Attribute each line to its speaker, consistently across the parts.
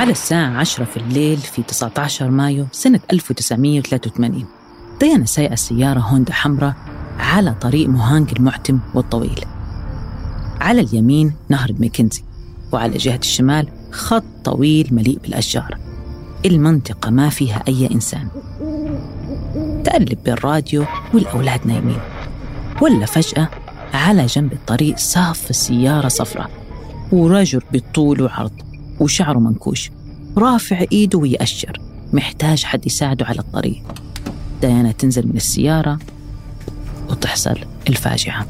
Speaker 1: على الساعة 10 في الليل في 19 مايو سنة 1983 ديانا سايقة سيارة هوندا حمراء على طريق مهانج المعتم والطويل. على اليمين نهر الميكنزي وعلى جهة الشمال خط طويل مليء بالأشجار. المنطقة ما فيها أي إنسان. تقلب بالراديو والأولاد نايمين. ولا فجأة على جنب الطريق صاف السيارة صفراء. ورجل بالطول وعرض وشعره منكوش. رافع إيده ويأشر. محتاج حد يساعده على الطريق. ديانا تنزل من السيارة وتحصل الفاجعة.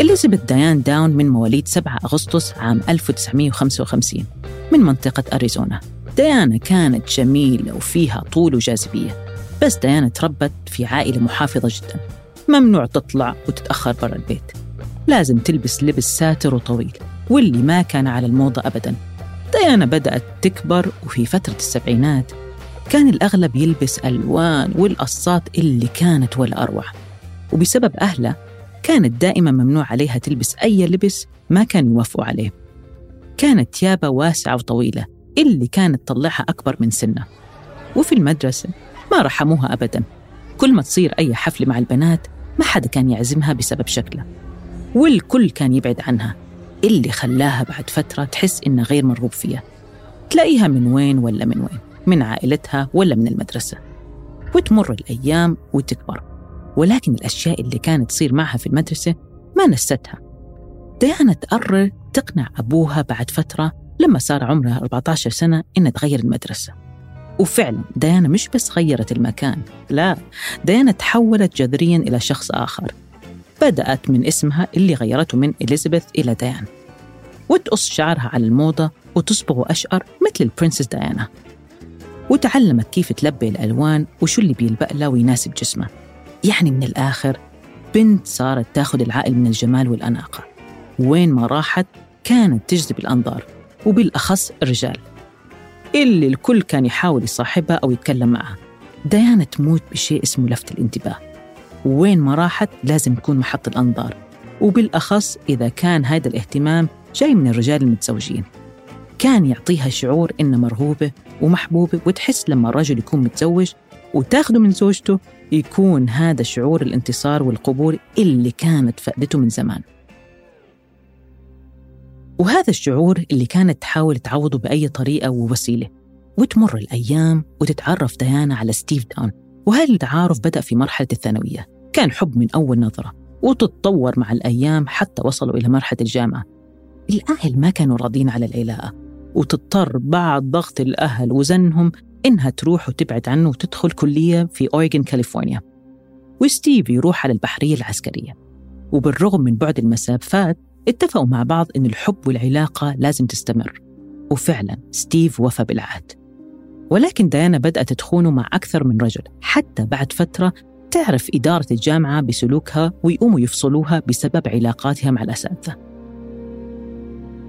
Speaker 1: إليزابيث ديان داون من مواليد 7 أغسطس عام 1955 من منطقة أريزونا. ديانا كانت جميلة وفيها طول وجاذبية بس ديانا تربت في عائلة محافظة جدا. ممنوع تطلع وتتأخر برا البيت. لازم تلبس لبس ساتر وطويل واللي ما كان على الموضة أبدا. ديانا بدأت تكبر وفي فترة السبعينات كان الأغلب يلبس ألوان والقصات اللي كانت ولا أروع. وبسبب أهلها كانت دائما ممنوع عليها تلبس أي لبس ما كان يوافقوا عليه. كانت ثيابها واسعة وطويلة اللي كانت تطلعها أكبر من سنها وفي المدرسة ما رحموها أبدا. كل ما تصير أي حفلة مع البنات ما حدا كان يعزمها بسبب شكلها والكل كان يبعد عنها. اللي خلاها بعد فترة تحس إنها غير مرغوب فيها. تلاقيها من وين ولا من وين من عائلتها ولا من المدرسة. وتمر الأيام وتكبر. ولكن الأشياء اللي كانت تصير معها في المدرسة ما نستها. ديانا تقرر تقنع أبوها بعد فترة لما صار عمرها 14 سنة إنها تغير المدرسة. وفعلا ديانا مش بس غيرت المكان لا ديانا تحولت جذريا إلى شخص آخر. بدأت من اسمها اللي غيرته من إليزابيث إلى ديان وتقص شعرها على الموضة وتصبغ أشقر مثل البرنسس ديانا وتعلمت كيف تلبي الألوان وشو اللي بيلبق لها ويناسب جسمها. يعني من الآخر بنت صارت تاخذ العقل من الجمال والأناقة. وين ما راحت كانت تجذب الأنظار وبالأخص الرجال. اللي الكل كان يحاول يصاحبها أو يتكلم معها. ديانا تموت بشيء اسمه لفت الانتباه. وين ما راحت لازم تكون محط الأنظار. وبالأخص إذا كان هذا الاهتمام جاي من الرجال المتزوجين. كان يعطيها شعور إنها مرغوبة ومحبوبة وتحس لما الرجل يكون متزوج وتاخده من زوجته يكون هذا شعور الانتصار والقبول اللي كانت فقدته من زمان. وهذا الشعور اللي كانت تحاول تعوضه بأي طريقة ووسيلة. وتمر الأيام وتتعرف ديانا على ستيف داون وهذا التعارف بدأ في مرحلة الثانوية. كان حب من أول نظرة وتتطور مع الأيام حتى وصلوا إلى مرحلة الجامعة. الأهل ما كانوا راضين على العلاقة وتضطر بعد ضغط الأهل وزنهم إنها تروح وتبعد عنه وتدخل كلية في أوريغون كاليفورنيا. وستيف يروح على البحرية العسكرية. وبالرغم من بعد المسافات اتفقوا مع بعض إن الحب والعلاقة لازم تستمر. وفعلا ستيف وفى بالعهد. ولكن ديانا بدأت تخونه مع أكثر من رجل. حتى بعد فترة تعرف إدارة الجامعة بسلوكها ويقوموا يفصلوها بسبب علاقاتها مع الأساتذة.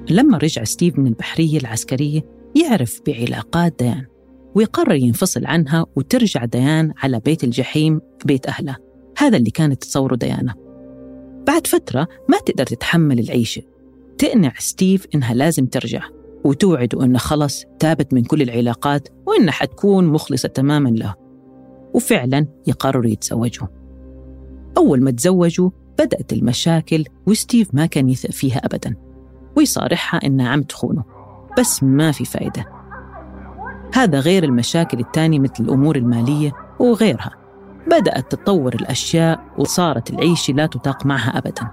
Speaker 1: لما رجع ستيف من البحرية العسكرية يعرف بعلاقات ديان ويقرر ينفصل عنها وترجع ديان على بيت الجحيم بيت أهلها هذا اللي كانت تصوره ديانا. بعد فترة ما تقدر تتحمل العيشة. تقنع ستيف إنها لازم ترجع وتوعده إنها خلص تابت من كل العلاقات وإنها حتكون مخلصة تماما له. وفعلا يقرروا يتزوجوا. أول ما تزوجوا بدأت المشاكل وستيف ما كان يثق فيها أبدا ويصارحها إنها عم تخونه بس ما في فايدة. هذا غير المشاكل التانية مثل الأمور المالية وغيرها. بدأت تتطور الأشياء وصارت العيشة لا تطاق معها أبدا.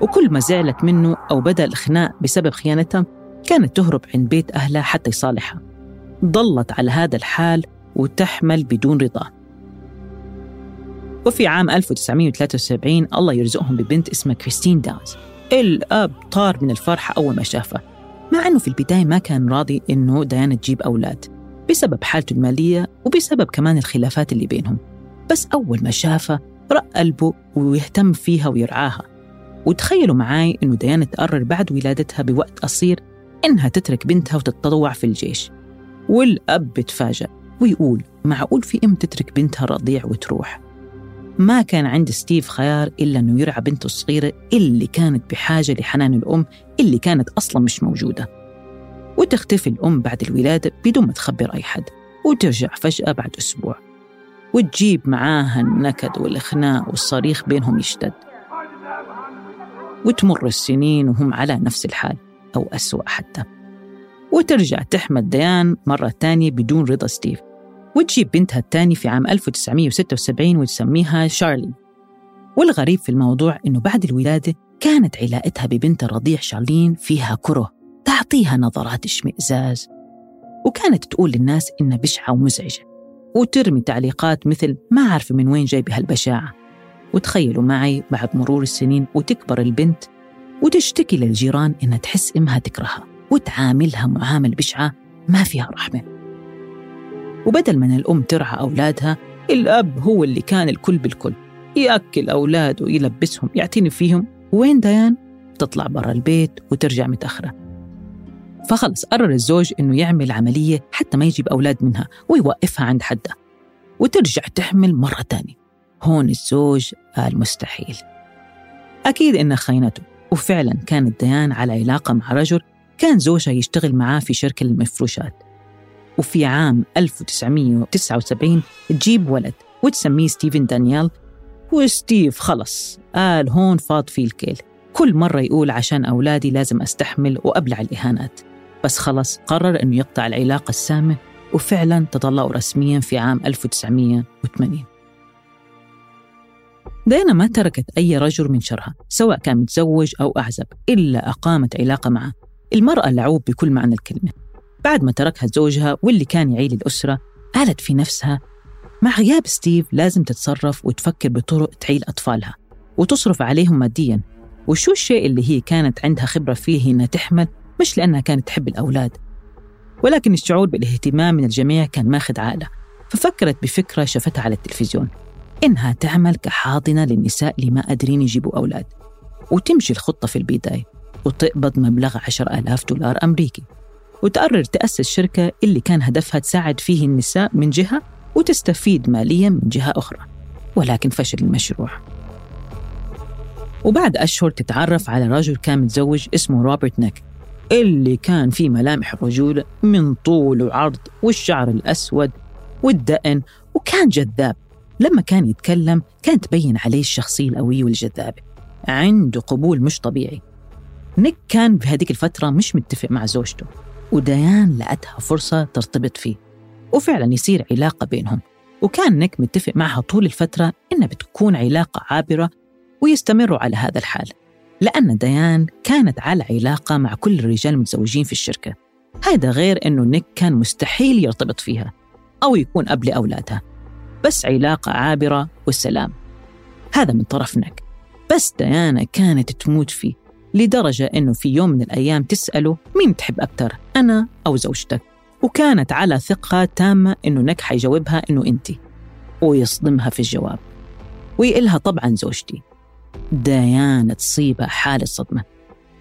Speaker 1: وكل ما زعلت منه أو بدأ الخناق بسبب خيانتها كانت تهرب عند بيت أهلها حتى يصالحها. ظلت على هذا الحال وتحمل بدون رضا. وفي عام 1973 الله يرزقهم ببنت اسمها كريستين داوز الأب طار من الفرحة أول ما شافها مع أنه في البداية ما كان راضي أنه ديانا تجيب أولاد بسبب حالته المالية وبسبب كمان الخلافات اللي بينهم. بس أول ما شافها رق قلبه ويهتم فيها ويرعاها. وتخيلوا معاي أنه ديانا تقرر بعد ولادتها بوقت قصير إنها تترك بنتها وتتطوع في الجيش. والأب بتفاجأ ويقول معقول في أم تترك بنتها رضيع وتروح؟ ما كان عند ستيف خيار إلا أنه يرعى بنته الصغيرة اللي كانت بحاجة لحنان الأم اللي كانت أصلا مش موجودة. وتختفي الأم بعد الولادة بدون ما تخبر أي حد. وترجع فجأة بعد أسبوع. وتجيب معاها النكد والإخناق والصريخ بينهم يشتد. وتمر السنين وهم على نفس الحال أو أسوأ حتى. وترجع تحمد ديان مرة تانية بدون رضا ستيف. وتجيب بنتها الثاني في عام 1976 وتسميها شارلي. والغريب في الموضوع إنه بعد الولادة كانت علاقتها ببنت الرضيع شارلين فيها كره تعطيها نظرات اشمئزاز. وكانت تقول للناس إنها بشعة ومزعجة. وترمي تعليقات مثل ما عارفة من وين جايبة هالبشاعة وتخيلوا معي بعد مرور السنين وتكبر البنت وتشتكي للجيران إنها تحس إمها تكرهها وتعاملها معاملة بشعة ما فيها رحمة. وبدل من الأم ترعى أولادها الأب هو اللي كان الكل بالكل يأكل أولاده يلبسهم يعتني فيهم. وين ديان؟ تطلع برا البيت وترجع متأخرة. فخلص قرر الزوج إنه يعمل عملية حتى ما يجيب أولاد منها ويوقفها عند حدها وترجع تحمل مرة تانية. هون الزوج قال مستحيل. أكيد إنها خاينته وفعلا كانت ديان على علاقة مع رجل كان زوجها يشتغل معاه في شركة للمفروشات وفي عام 1979 تجيب ولد وتسميه ستيفن دانيال وستيف خلص قال هون فاض فيه الكيل. كل مرة يقول عشان أولادي لازم أستحمل وأبلع الإهانات. بس خلص قرر أنه يقطع العلاقة السامة وفعلا تطلقوا رسميا في عام 1980 دينا ما تركت أي رجل من شرها سواء كان متزوج أو أعزب إلا أقامت علاقة معه. المرأة لعوب بكل معنى الكلمة. بعد ما تركها زوجها واللي كان يعيل الأسرة قالت في نفسها مع غياب ستيف لازم تتصرف وتفكر بطرق تعيل أطفالها وتصرف عليهم ماديا. وشو الشيء اللي هي كانت عندها خبرة فيه إنها تحمل؟ مش لأنها كانت تحب الأولاد ولكن الشعور بالاهتمام من الجميع كان ماخذ عقلها ففكرت بفكرة شفتها على التلفزيون إنها تعمل كحاضنة للنساء اللي ما قادرين يجيبوا أولاد وتمشي الخطة في البداية وتقبض مبلغ عشر آلاف دولار أمريكي وتقرر تأسس شركة اللي كان هدفها تساعد فيه النساء من جهة وتستفيد ماليا من جهة أخرى ولكن فشل المشروع. وبعد أشهر تتعرف على رجل كان متزوج اسمه روبرت نيك. اللي كان فيه ملامح الرجولة من طول وعرض والشعر الأسود والدقن وكان جذاب. لما كان يتكلم كانت تبين عليه الشخصية القوية والجذابة. عنده قبول مش طبيعي. نيك كان بهذيك الفترة مش متفق مع زوجته وديان لقتها فرصة ترتبط فيه وفعلا يصير علاقة بينهم. وكان نيك متفق معها طول الفترة إنها بتكون علاقة عابرة ويستمروا على هذا الحال. لأن ديان كانت على علاقة مع كل الرجال المتزوجين في الشركة. هذا غير أنه نيك كان مستحيل يرتبط فيها أو يكون أب لأولادها بس علاقة عابرة والسلام. هذا من طرف نيك. بس ديانا كانت تموت فيه لدرجة أنه في يوم من الأيام تسأله مين تحب أكثر أنا أو زوجتك؟ وكانت على ثقة تامة أنه نك حيجاوبها أنه أنت ويصدمها في الجواب. ويقلها طبعا زوجتي. ديانا تصيبها حالة صدمة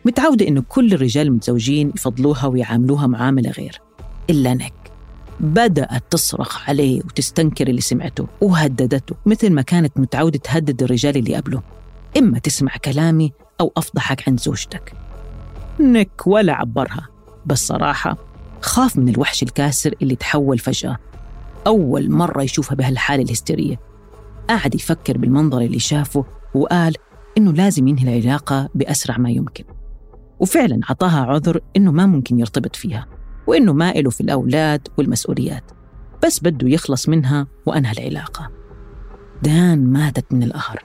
Speaker 1: متعودة إنه كل الرجال المتزوجين يفضلوها ويعاملوها معاملة غير. إلا نك بدأت تصرخ عليه وتستنكر اللي سمعته وهددته مثل ما كانت متعودة تهدد الرجال اللي قبله. إما تسمع كلامي أو أفضحك عند زوجتك. نك ولا عبرها. بس صراحة خاف من الوحش الكاسر اللي تحول فجأة. أول مرة يشوفها بهالحالة الهستيرية. قعد يفكر بالمنظر اللي شافه وقال إنه لازم ينهي العلاقة بأسرع ما يمكن. وفعلا عطاها عذر إنه ما ممكن يرتبط فيها وإنه ما إله في الأولاد والمسؤوليات بس بده يخلص منها وأنهى العلاقة. ديان ماتت من القهر.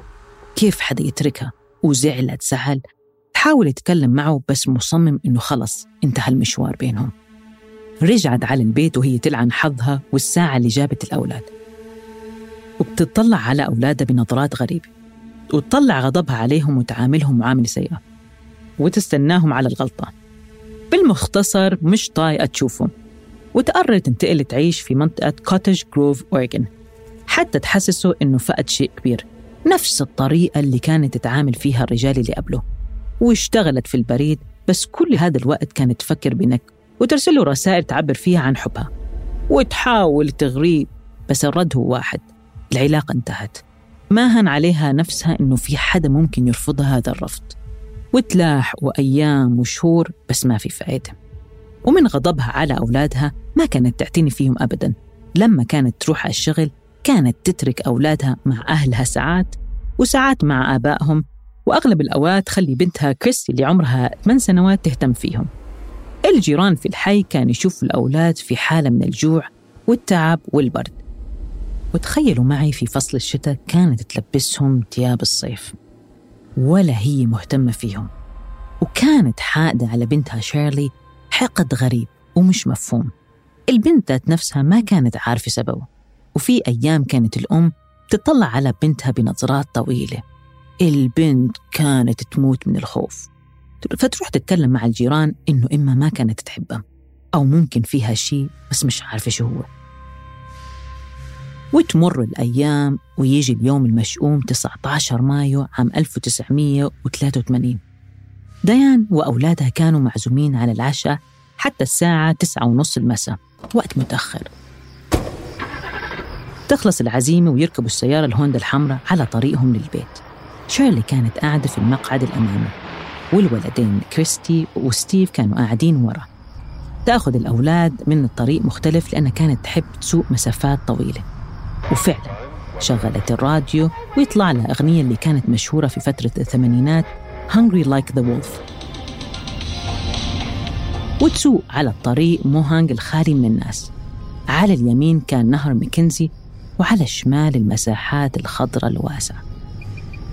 Speaker 1: كيف حدا يتركها؟ وزعلت زعل. حاول يتكلم معه بس مصمم إنه خلص انتهى المشوار بينهم. رجعت على البيت وهي تلعن حظها والساعة اللي جابت الأولاد. وبتطلع على أولادها بنظرات غريبة. وتطلع غضبها عليهم وتعاملهم معاملة سيئة. وتستناهم على الغلطة. بالمختصر مش طايقة تشوفهم. وتقرر تنتقل تعيش في منطقة كوتج جروف أوريغون حتى تحسسه إنه فقد شيء كبير. نفس الطريقة اللي كانت تتعامل فيها الرجال اللي قبله. واشتغلت في البريد بس كل هذا الوقت كانت تفكر بنك وترسل له رسائل تعبر فيها عن حبها. وتحاول تغريه بس الرد هو واحد. العلاقة انتهت. ما هن عليها نفسها إنه في حدا ممكن يرفضها هذا الرفض. وتلاح وأيام وشهور بس ما في فائدة ومن غضبها على أولادها ما كانت تعتني فيهم أبدا. لما كانت تروح على الشغل كانت تترك أولادها مع أهلها ساعات وساعات مع آبائهم وأغلب الأوقات تخلي بنتها كريستي اللي عمرها 8 سنوات تهتم فيهم. الجيران في الحي كانوا يشوفوا الأولاد في حالة من الجوع والتعب والبرد. وتخيلوا معي في فصل الشتاء كانت تلبسهم ثياب الصيف ولا هي مهتمة فيهم. وكانت حاقدة على بنتها شيرلي حقد غريب ومش مفهوم. البنت ذات نفسها ما كانت عارفة سببه وفي أيام كانت الأم تطلع على بنتها بنظرات طويلة. البنت كانت تموت من الخوف. فتروح تتكلم مع الجيران إنه إما ما كانت تحبها أو ممكن فيها شيء بس مش عارفة شو هو. وتمر الأيام ويجي اليوم المشؤوم 19 مايو عام 1983 ديان وأولادها كانوا معزومين على العشاء حتى الساعة تسعة ونص المساء وقت متأخر. تخلص العزيمة ويركبوا السيارة الهوندا الحمراء على طريقهم للبيت. شيرلي كانت قاعدة في المقعد الأمامي والولدين كريستي وستيف كانوا قاعدين ورا. تأخذ الأولاد من الطريق مختلف لأنها كانت تحب تسوق مسافات طويلة. وفعلا شغلت الراديو ويطلع لها أغنية اللي كانت مشهورة في فترة الثمانينات Hungry Like the Wolf. وتسوق على الطريق موهانج الخالي من الناس. على اليمين كان نهر مكنزي وعلى الشمال المساحات الخضراء الواسعة.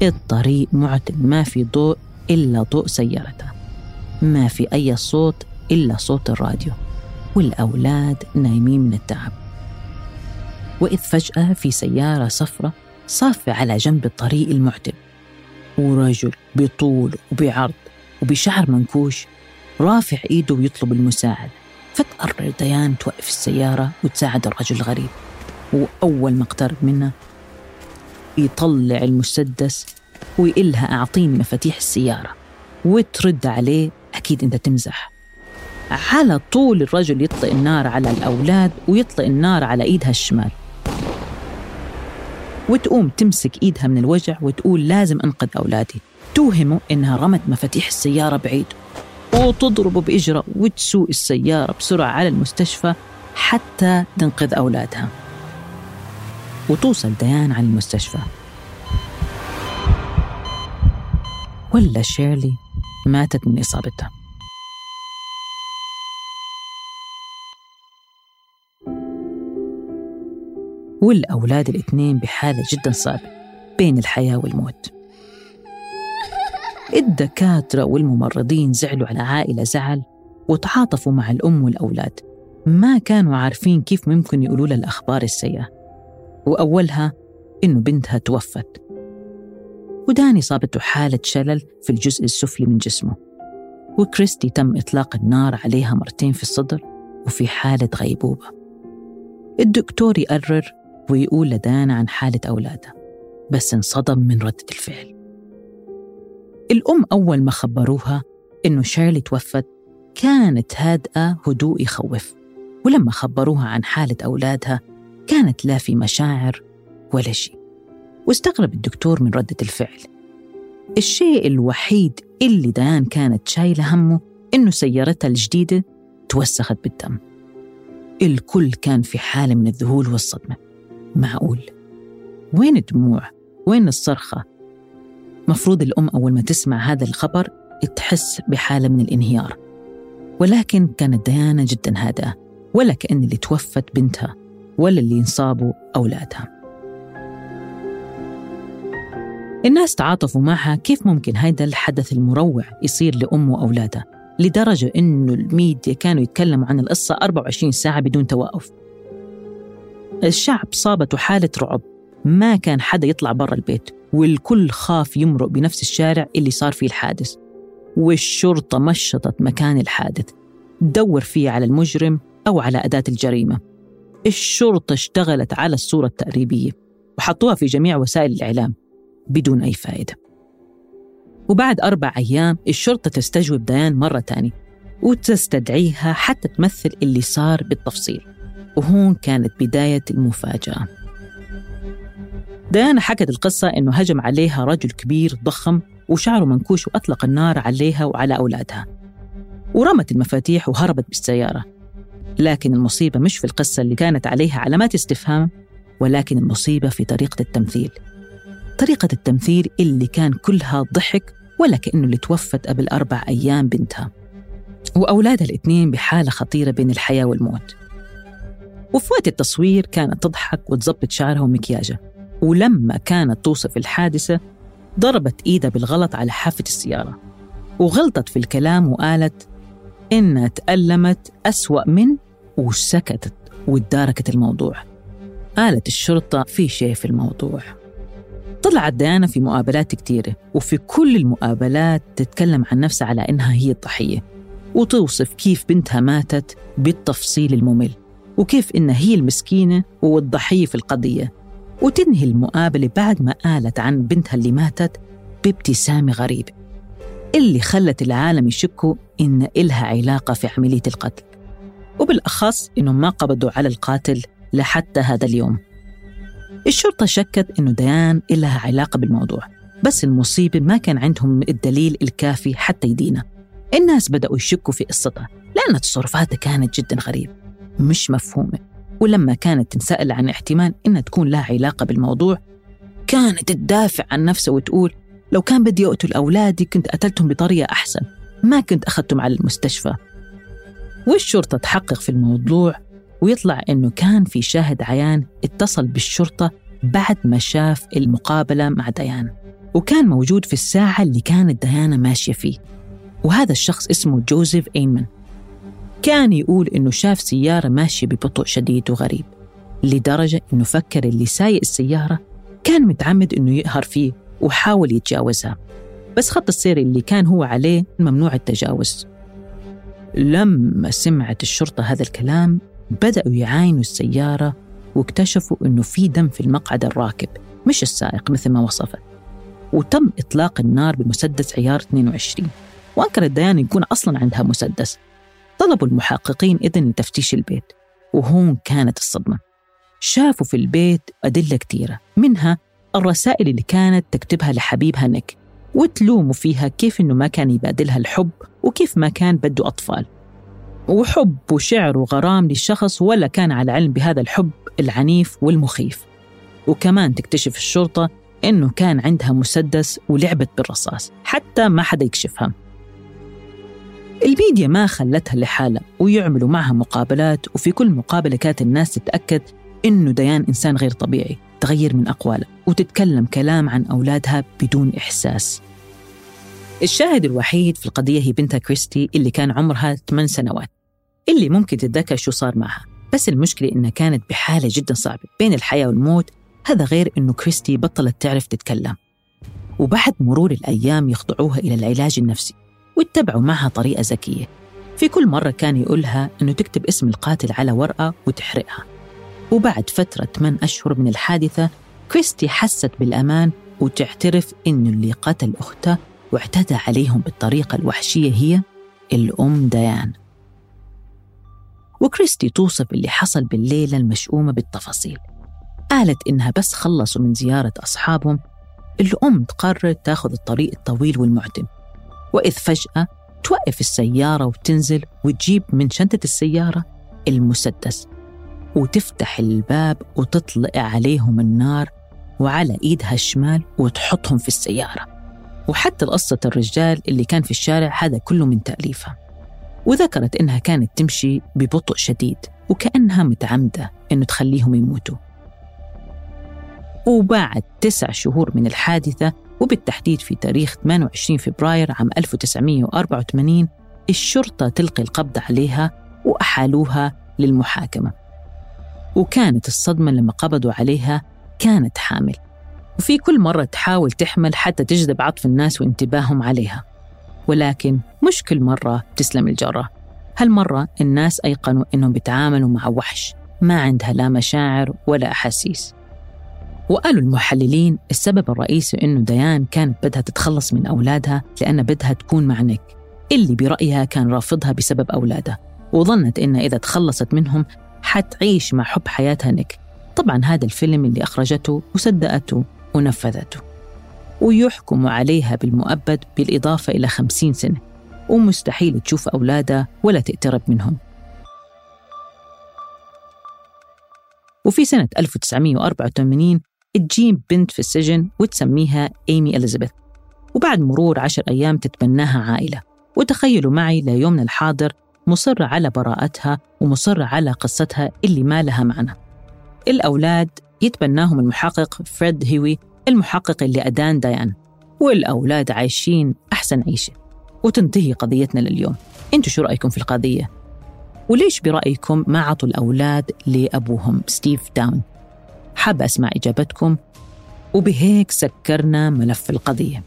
Speaker 1: الطريق معتم ما في ضوء إلا ضوء سيارتها ما في أي صوت إلا صوت الراديو. والأولاد نايمين من التعب. وإذ فجأة في سيارة صفرة صافة على جنب الطريق المعتم ورجل بطول وبعرض وبشعر منكوش رافع إيده ويطلب المساعدة. فتقرر ديان توقف السيارة وتساعد الرجل الغريب. وأول ما اقترب منها يطلع المسدس ويقلها أعطيني مفاتيح السيارة وترد عليه أكيد أنت تمزح. على طول الرجل يطلق النار على الأولاد ويطلق النار على إيدها الشمال. وتقوم تمسك إيدها من الوجع وتقول لازم أنقذ أولادي. توهمه إنها رمت مفاتيح السيارة بعيد. وتضربه بإجرة وتسوق السيارة بسرعة على المستشفى حتى تنقذ أولادها. وتوصل ديان على المستشفى. ولا شيرلي ماتت من إصابتها. والأولاد الاثنين بحالة جدا صعبة بين الحياة والموت. الدكاترة والممرضين زعلوا على عائلة زعل وتعاطفوا مع الأم والأولاد. ما كانوا عارفين كيف ممكن يقولوا لها الأخبار السيئة. وأولها إنه بنتها توفت. وداني صابته حالة شلل في الجزء السفلي من جسمه. وكريستي تم إطلاق النار عليها مرتين في الصدر وفي حالة غيبوبة. الدكتور يقرر ويقول لدانا عن حالة أولادها بس انصدم من ردة الفعل. الأم أول ما خبروها إنه شيرلي توفت كانت هادئة هدوء يخوف ولما خبروها عن حالة أولادها كانت لا في مشاعر ولا شيء. واستغرب الدكتور من ردة الفعل. الشيء الوحيد اللي ديان كانت شايلة همه إنه سيارتها الجديدة توسخت بالدم. الكل كان في حالة من الذهول والصدمة. معقول وين الدموع؟ وين الصرخة؟ مفروض الأم أول ما تسمع هذا الخبر تحس بحالة من الانهيار ولكن كانت ديانا جدا هادئة ولا كأن اللي توفت بنتها ولا اللي انصابوا أولادها الناس تعاطفوا معها كيف ممكن هذا الحدث المروع يصير لأم وأولادها لدرجة إنه الميديا كانوا يتكلموا عن القصة 24 ساعة بدون توقف الشعب صابته حالة رعب. ما كان حدا يطلع برا البيت والكل خاف يمرق بنفس الشارع اللي صار فيه الحادث. والشرطة مشطت مكان الحادث. تدور فيه على المجرم أو على أداة الجريمة. الشرطة اشتغلت على الصورة التقريبية وحطوها في جميع وسائل الإعلام بدون أي فائدة. وبعد أربع أيام الشرطة تستجوب ديان مرة تانية وتستدعيها حتى تمثل اللي صار بالتفصيل. وهون كانت بداية المفاجأة. ديانا حكت القصة إنه هجم عليها رجل كبير ضخم وشعره منكوش وأطلق النار عليها وعلى أولادها. ورمت المفاتيح وهربت بالسيارة. لكن المصيبة مش في القصة اللي كانت عليها علامات استفهام ولكن المصيبة في طريقة التمثيل. طريقة التمثيل اللي كان كلها ضحك ولا كأنه اللي توفت قبل أربع أيام بنتها. وأولادها الاثنين بحالة خطيرة بين الحياة والموت. وفي وقت التصوير كانت تضحك وتظبط شعرها ومكياجها. ولما كانت توصف الحادثة ضربت إيدها بالغلط على حافة السيارة. وغلطت في الكلام وقالت إنها تألمت أسوأ من وسكتت واداركت الموضوع. قالت الشرطة في شيء في الموضوع. طلعت ديانا في مقابلات كتيرة وفي كل المقابلات تتكلم عن نفسها على إنها هي الضحية. وتوصف كيف بنتها ماتت بالتفصيل الممل. وكيف إنها هي المسكينة والضحية في القضية. وتنهي المقابلة بعد ما قالت عن بنتها اللي ماتت بابتسامة غريبة اللي خلت العالم يشكوا إن إلها علاقة في عملية القتل. وبالأخص إنهم ما قبضوا على القاتل لحتى هذا اليوم. الشرطة شكت إنه ديان إلها علاقة بالموضوع بس المصيبة ما كان عندهم الدليل الكافي حتى يدينا الناس بدأوا يشكوا في قصتها لأن تصرفاتها كانت جدا غريبة. مش مفهومة. ولما كانت تنسأل عن احتمال إنها تكون لها علاقة بالموضوع كانت تدافع عن نفسها وتقول لو كان بدي أقتل أولادي كنت قتلتهم بطريقة أحسن ما كنت أخذتهم على المستشفى. والشرطة تحقق في الموضوع ويطلع إنه كان في شاهد عيان اتصل بالشرطة بعد ما شاف المقابلة مع ديان وكان موجود في الساعة اللي كانت ديانا ماشية فيه. وهذا الشخص اسمه جوزيف أيمن كان يقول إنه شاف سيارة ماشية ببطء شديد وغريب لدرجة إنه فكر اللي سايق السيارة كان متعمد إنه يقهر فيه وحاول يتجاوزها بس خط السير اللي كان هو عليه ممنوع التجاوز. لما سمعت الشرطة هذا الكلام بدأوا يعاينوا السيارة واكتشفوا إنه في دم في المقعد الراكب مش السائق مثل ما وصفت وتم إطلاق النار بمسدس عيار 22 وأنكرت ديان يكون أصلا عندها مسدس. طلبوا المحققين إذن لتفتيش البيت وهون كانت الصدمة. شافوا في البيت أدلة كثيرة منها الرسائل اللي كانت تكتبها لحبيبها نيك وتلوموا فيها كيف إنه ما كان يبادلها الحب وكيف ما كان بده أطفال. وحب وشعر وغرام للشخص ولا كان على علم بهذا الحب العنيف والمخيف. وكمان تكتشف الشرطة إنه كان عندها مسدس ولعبت بالرصاص حتى ما حدا يكشفها. الميديا ما خلتها لحالها ويعملوا معها مقابلات وفي كل مقابلة كانت الناس تتأكد إنه ديان إنسان غير طبيعي تغير من أقواله وتتكلم كلام عن أولادها بدون إحساس. الشاهد الوحيد في القضية هي بنتها كريستي اللي كان عمرها 8 سنوات اللي ممكن تتذكر شو صار معها. بس المشكلة إنها كانت بحالة جدا صعبة بين الحياة والموت هذا غير إنه كريستي بطلت تعرف تتكلم. وبعد مرور الأيام يخضعوها إلى العلاج النفسي. واتبعوا معها طريقة ذكية. في كل مرة كان يقولها إنه تكتب اسم القاتل على ورقة وتحرقها. وبعد فترة 8 أشهر من الحادثة كريستي حست بالأمان وتعترف إنه اللي قتل أختها واعتدى عليهم بالطريقة الوحشية هي الأم ديان. وكريستي توصف اللي حصل بالليلة المشؤومة بالتفاصيل. قالت إنها بس خلصوا من زيارة أصحابهم. الأم تقرر تاخذ الطريق الطويل والمعتم. وإذ فجأة توقف السيارة وتنزل وتجيب من شنطة السيارة المسدس وتفتح الباب وتطلق عليهم النار وعلى إيدها الشمال وتحطهم في السيارة. وحتى قصة الرجال اللي كان في الشارع هذا كله من تأليفها. وذكرت إنها كانت تمشي ببطء شديد وكأنها متعمدة إنه تخليهم يموتوا. وبعد تسع شهور من الحادثة وبالتحديد في تاريخ 28 فبراير عام 1984 الشرطة تلقي القبض عليها وأحالوها للمحاكمة. وكانت الصدمة لما قبضوا عليها كانت حامل. وفي كل مرة تحاول تحمل حتى تجذب عطف الناس وانتباههم عليها. ولكن مش كل مرة تسلم الجرة. هالمرة الناس أيقنوا إنهم بيتعاملوا مع وحش ما عندها لا مشاعر ولا أحاسيس. وقالوا المحللين السبب الرئيسي إنه ديان كانت بدها تتخلص من أولادها لأن بدها تكون مع نيك اللي برأيها كان رافضها بسبب أولادها وظنت إن إذا تخلصت منهم حتعيش مع حب حياتها نيك. طبعا هذا الفيلم اللي أخرجته وصدقته ونفذته. ويحكم عليها بالمؤبد بالإضافة إلى خمسين سنة ومستحيل تشوف أولادها ولا تقترب منهم. وفي سنة 1984 تجيب بنت في السجن وتسميها إيمي إليزابيث وبعد مرور عشر أيام تتبناها عائلة. وتخيلوا معي ليومنا الحاضر مصرة على براءتها ومصرة على قصتها اللي ما لها معنى. الأولاد يتبناهم المحقق فريد هيوي المحقق اللي أدان ديان. والأولاد عايشين أحسن عيشة. وتنتهي قضيتنا لليوم. أنتوا شو رأيكم في القضية؟ وليش برأيكم ما عطوا الأولاد لأبوهم ستيف داون؟ حاب أسمع إجابتكم وبهيك سكرنا ملف القضية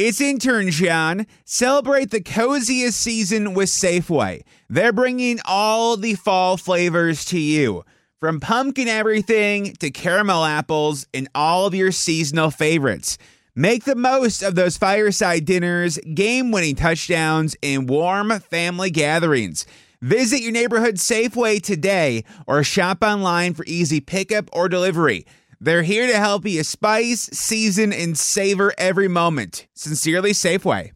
Speaker 2: It's intern John. Celebrate the coziest season with Safeway. They're bringing all the fall flavors to you. From pumpkin everything to caramel apples and all of your seasonal favorites. Make the most of those fireside dinners, game winning touchdowns, and warm family gatherings. Visit your neighborhood Safeway today or shop online for easy pickup or delivery. They're here to help you spice, season, and savor every moment. Sincerely, Safeway.